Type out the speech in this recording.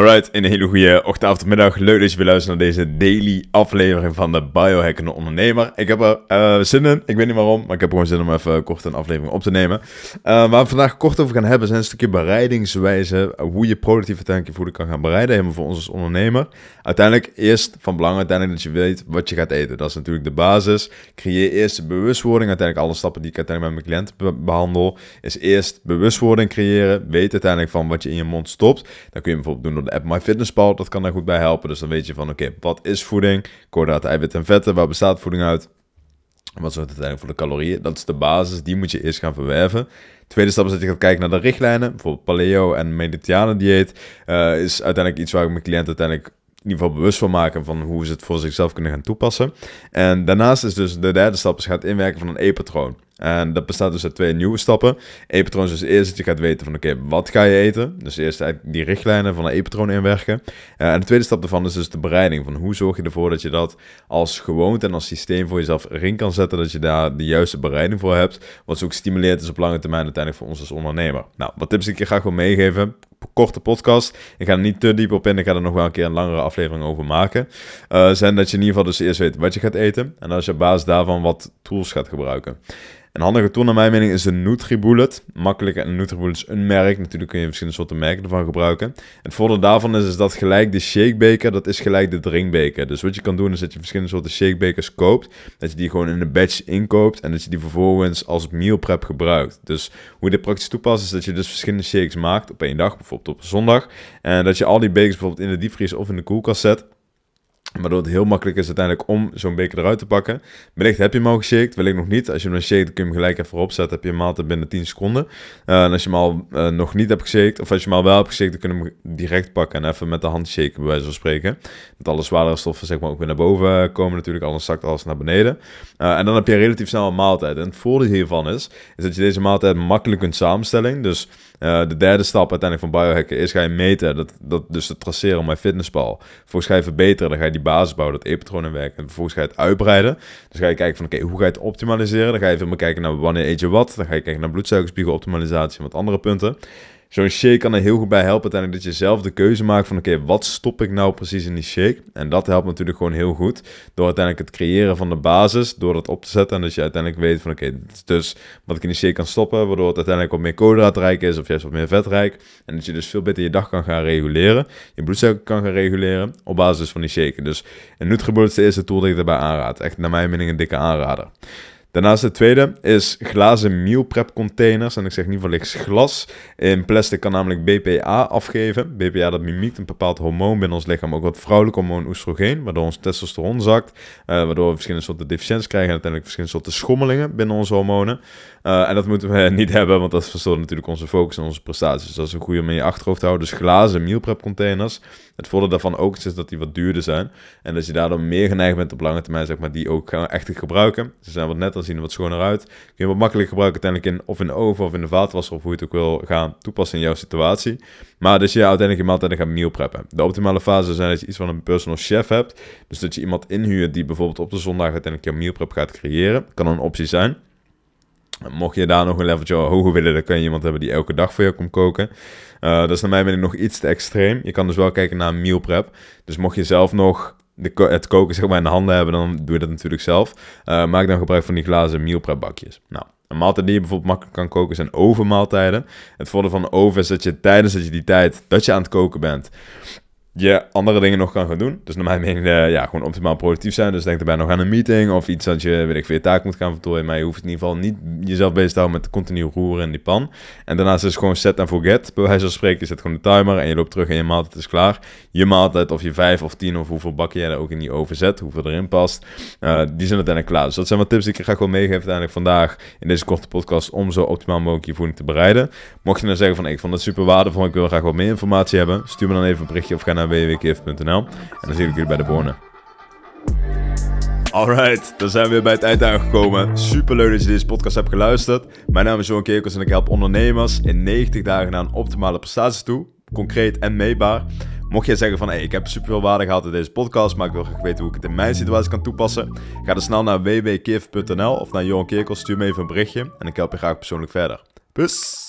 Alright, een hele goede ochtend, middag. Leuk dat je weer luistert naar deze daily aflevering van de Biohackende Ondernemer. Ik heb er uh, zin in, ik weet niet waarom, maar ik heb gewoon zin om even kort een aflevering op te nemen. Uh, waar we vandaag kort over gaan hebben zijn een stukje bereidingswijze, hoe je productief uiteindelijk je voeding kan gaan bereiden, helemaal voor ons als ondernemer. Uiteindelijk eerst van belang uiteindelijk dat je weet wat je gaat eten. Dat is natuurlijk de basis. Creëer eerst de bewustwording. Uiteindelijk alle stappen die ik uiteindelijk met mijn cliënten behandel, is eerst bewustwording creëren. Weet uiteindelijk van wat je in je mond stopt. Dan kun je bijvoorbeeld doen de app MyFitnessPal, dat kan daar goed bij helpen. Dus dan weet je van, oké, wat is voeding? Koolhydraten, eiwitten en vetten, waar bestaat voeding uit? Wat zorgt uiteindelijk voor de calorieën? Dat is de basis, die moet je eerst gaan verwerven. Tweede stap is dat je gaat kijken naar de richtlijnen. Bijvoorbeeld paleo en mediterrane dieet uh, is uiteindelijk iets waar ik mijn cliënten uiteindelijk in ieder geval bewust van maken van hoe ze het voor zichzelf kunnen gaan toepassen. En daarnaast is dus de derde stap, is gaat inwerken van een E-patroon. En dat bestaat dus uit twee nieuwe stappen. E-patroon is dus eerst dat je gaat weten van oké, wat ga je eten? Dus eerst die richtlijnen van een E-patroon inwerken. Uh, en de tweede stap daarvan is dus de bereiding. Van hoe zorg je ervoor dat je dat als gewoonte en als systeem voor jezelf erin kan zetten. Dat je daar de juiste bereiding voor hebt. Wat ook stimuleert is op lange termijn uiteindelijk voor ons als ondernemer. Nou, wat tips ik je graag wil meegeven korte podcast. Ik ga er niet te diep op in. Ik ga er nog wel een keer een langere aflevering over maken. Uh, zijn dat je in ieder geval dus eerst weet wat je gaat eten. En als je op basis daarvan wat tools gaat gebruiken. Een handige tool naar mijn mening is de NutriBullet. Makkelijk en NutriBullet is een merk. Natuurlijk kun je verschillende soorten merken ervan gebruiken. Het voordeel daarvan is, is dat gelijk de shakebeker, dat is gelijk de drinkbeker. Dus wat je kan doen is dat je verschillende soorten shakebekers koopt. Dat je die gewoon in een batch inkoopt en dat je die vervolgens als meal prep gebruikt. Dus hoe je dit praktisch toepast is dat je dus verschillende shakes maakt op één dag, bijvoorbeeld op een zondag. En dat je al die bekers bijvoorbeeld in de diepvries of in de koelkast zet. Waardoor het heel makkelijk is uiteindelijk om zo'n beker eruit te pakken. Wellicht heb je hem al geshaked, wellicht nog niet. Als je hem dan shake, dan kun je hem gelijk even opzetten. Heb je hem altijd binnen 10 seconden. Uh, en als je hem al uh, nog niet hebt geshaked, of als je hem al wel hebt geshaked, dan kun je hem direct pakken en even met de hand shaken, bij wijze van spreken. Dat alle zwaardere stoffen zeg maar ook weer naar boven komen natuurlijk. Alles zakt alles naar beneden. Uh, en dan heb je relatief snel een maaltijd. En het voordeel hiervan is, is dat je deze maaltijd makkelijk kunt samenstellen. Dus de derde stap uiteindelijk van biohacken is ga je meten, dat, dat, dus te traceren op mijn fitnesspal. Vervolgens ga je verbeteren, dan ga je die basis bouwen, dat e-patroon in werken. En vervolgens ga je het uitbreiden. Dus ga je kijken van oké, hoe ga je het optimaliseren? Dan ga je meer kijken naar wanneer eet je wat. Dan ga je kijken naar bloedsuikerspiegel optimalisatie en wat andere punten. Zo'n shake kan er heel goed bij helpen uiteindelijk dat je zelf de keuze maakt van oké, wat stop ik nou precies in die shake? En dat helpt natuurlijk gewoon heel goed door uiteindelijk het creëren van de basis, door dat op te zetten en dat je uiteindelijk weet van oké, dus wat ik in die shake kan stoppen, waardoor het uiteindelijk wat meer koolhydraatrijk is of juist wat meer vetrijk. En dat je dus veel beter je dag kan gaan reguleren, je bloedsuiker kan gaan reguleren op basis van die shake. Dus een Nutribullet is de eerste tool die ik daarbij aanraad. Echt naar mijn mening een dikke aanrader. Daarnaast het tweede is glazen meal prep containers. En ik zeg niet voor lichts glas. In plastic kan namelijk BPA afgeven. BPA dat mimiekt een bepaald hormoon binnen ons lichaam. Ook wat vrouwelijk hormoon oestrogeen. Waardoor ons testosteron zakt. Uh, waardoor we verschillende soorten deficiënties krijgen. En uiteindelijk verschillende soorten schommelingen binnen onze hormonen. Uh, en dat moeten we niet hebben. Want dat verstoort natuurlijk onze focus en onze prestaties. Dus dat is een goede om je achterhoofd te houden. Dus glazen meal prep containers. Het voordeel daarvan ook is dat die wat duurder zijn. En dat je daardoor meer geneigd bent op lange termijn zeg maar, die ook echt te gebruiken. Ze zijn wat net als zien er wat schoner uit. Kun je wat makkelijk gebruiken uiteindelijk in of in de oven of in de vaatwasser of hoe je het ook wil gaan toepassen in jouw situatie. Maar dus je uiteindelijk je maaltijden gaat meal preppen. De optimale fase zijn dat je iets van een personal chef hebt. Dus dat je iemand inhuurt die bijvoorbeeld op de zondag uiteindelijk jouw meal prep gaat creëren. Kan een optie zijn. Mocht je daar nog een leveltje hoger willen, dan kan je iemand hebben die elke dag voor je komt koken. Uh, dat is naar mijn mening nog iets te extreem. Je kan dus wel kijken naar een meal prep. Dus mocht je zelf nog het koken zeg maar in de handen hebben, dan doe je dat natuurlijk zelf. Uh, maak dan gebruik van die glazen meal prep bakjes. Nou, een maaltijd die je bijvoorbeeld makkelijk kan koken zijn ovenmaaltijden. Het voordeel van de oven is dat je tijdens dat je die tijd dat je aan het koken bent, je andere dingen nog kan gaan doen. Dus naar mijn mening, ja, gewoon optimaal productief zijn. Dus denk erbij nog aan een meeting of iets dat je, weet ik veel, taak moet gaan vertooien. Maar je hoeft in ieder geval niet jezelf bezig te houden met continu roeren in die pan. En daarnaast is het gewoon set en forget. Bij wijze van spreken, je zet gewoon de timer en je loopt terug en je maaltijd is klaar. Je maaltijd, of je vijf of tien of hoeveel bakken jij er ook in die oven zet, hoeveel erin past, uh, die zijn uiteindelijk klaar. Dus dat zijn wat tips die ik graag wil meegeven uiteindelijk vandaag in deze korte podcast om zo optimaal mogelijk je voeding te bereiden. Mocht je nou zeggen van, ik vond het super waardevol, ik wil graag wat meer informatie hebben, stuur me dan even een berichtje of ga naar www.kif.nl. En dan zie ik jullie bij de bonen. Alright, dan zijn we weer bij het eind aangekomen. Super leuk dat je deze podcast hebt geluisterd. Mijn naam is Johan Kerkels en ik help ondernemers in 90 dagen naar een optimale prestatie toe. Concreet en meetbaar. Mocht jij zeggen van ik heb super veel waarde gehad in deze podcast, maar ik wil graag weten hoe ik het in mijn situatie kan toepassen. Ga dan snel naar www.kif.nl of naar Johan Kerkels, stuur me even een berichtje en ik help je graag persoonlijk verder. Peace!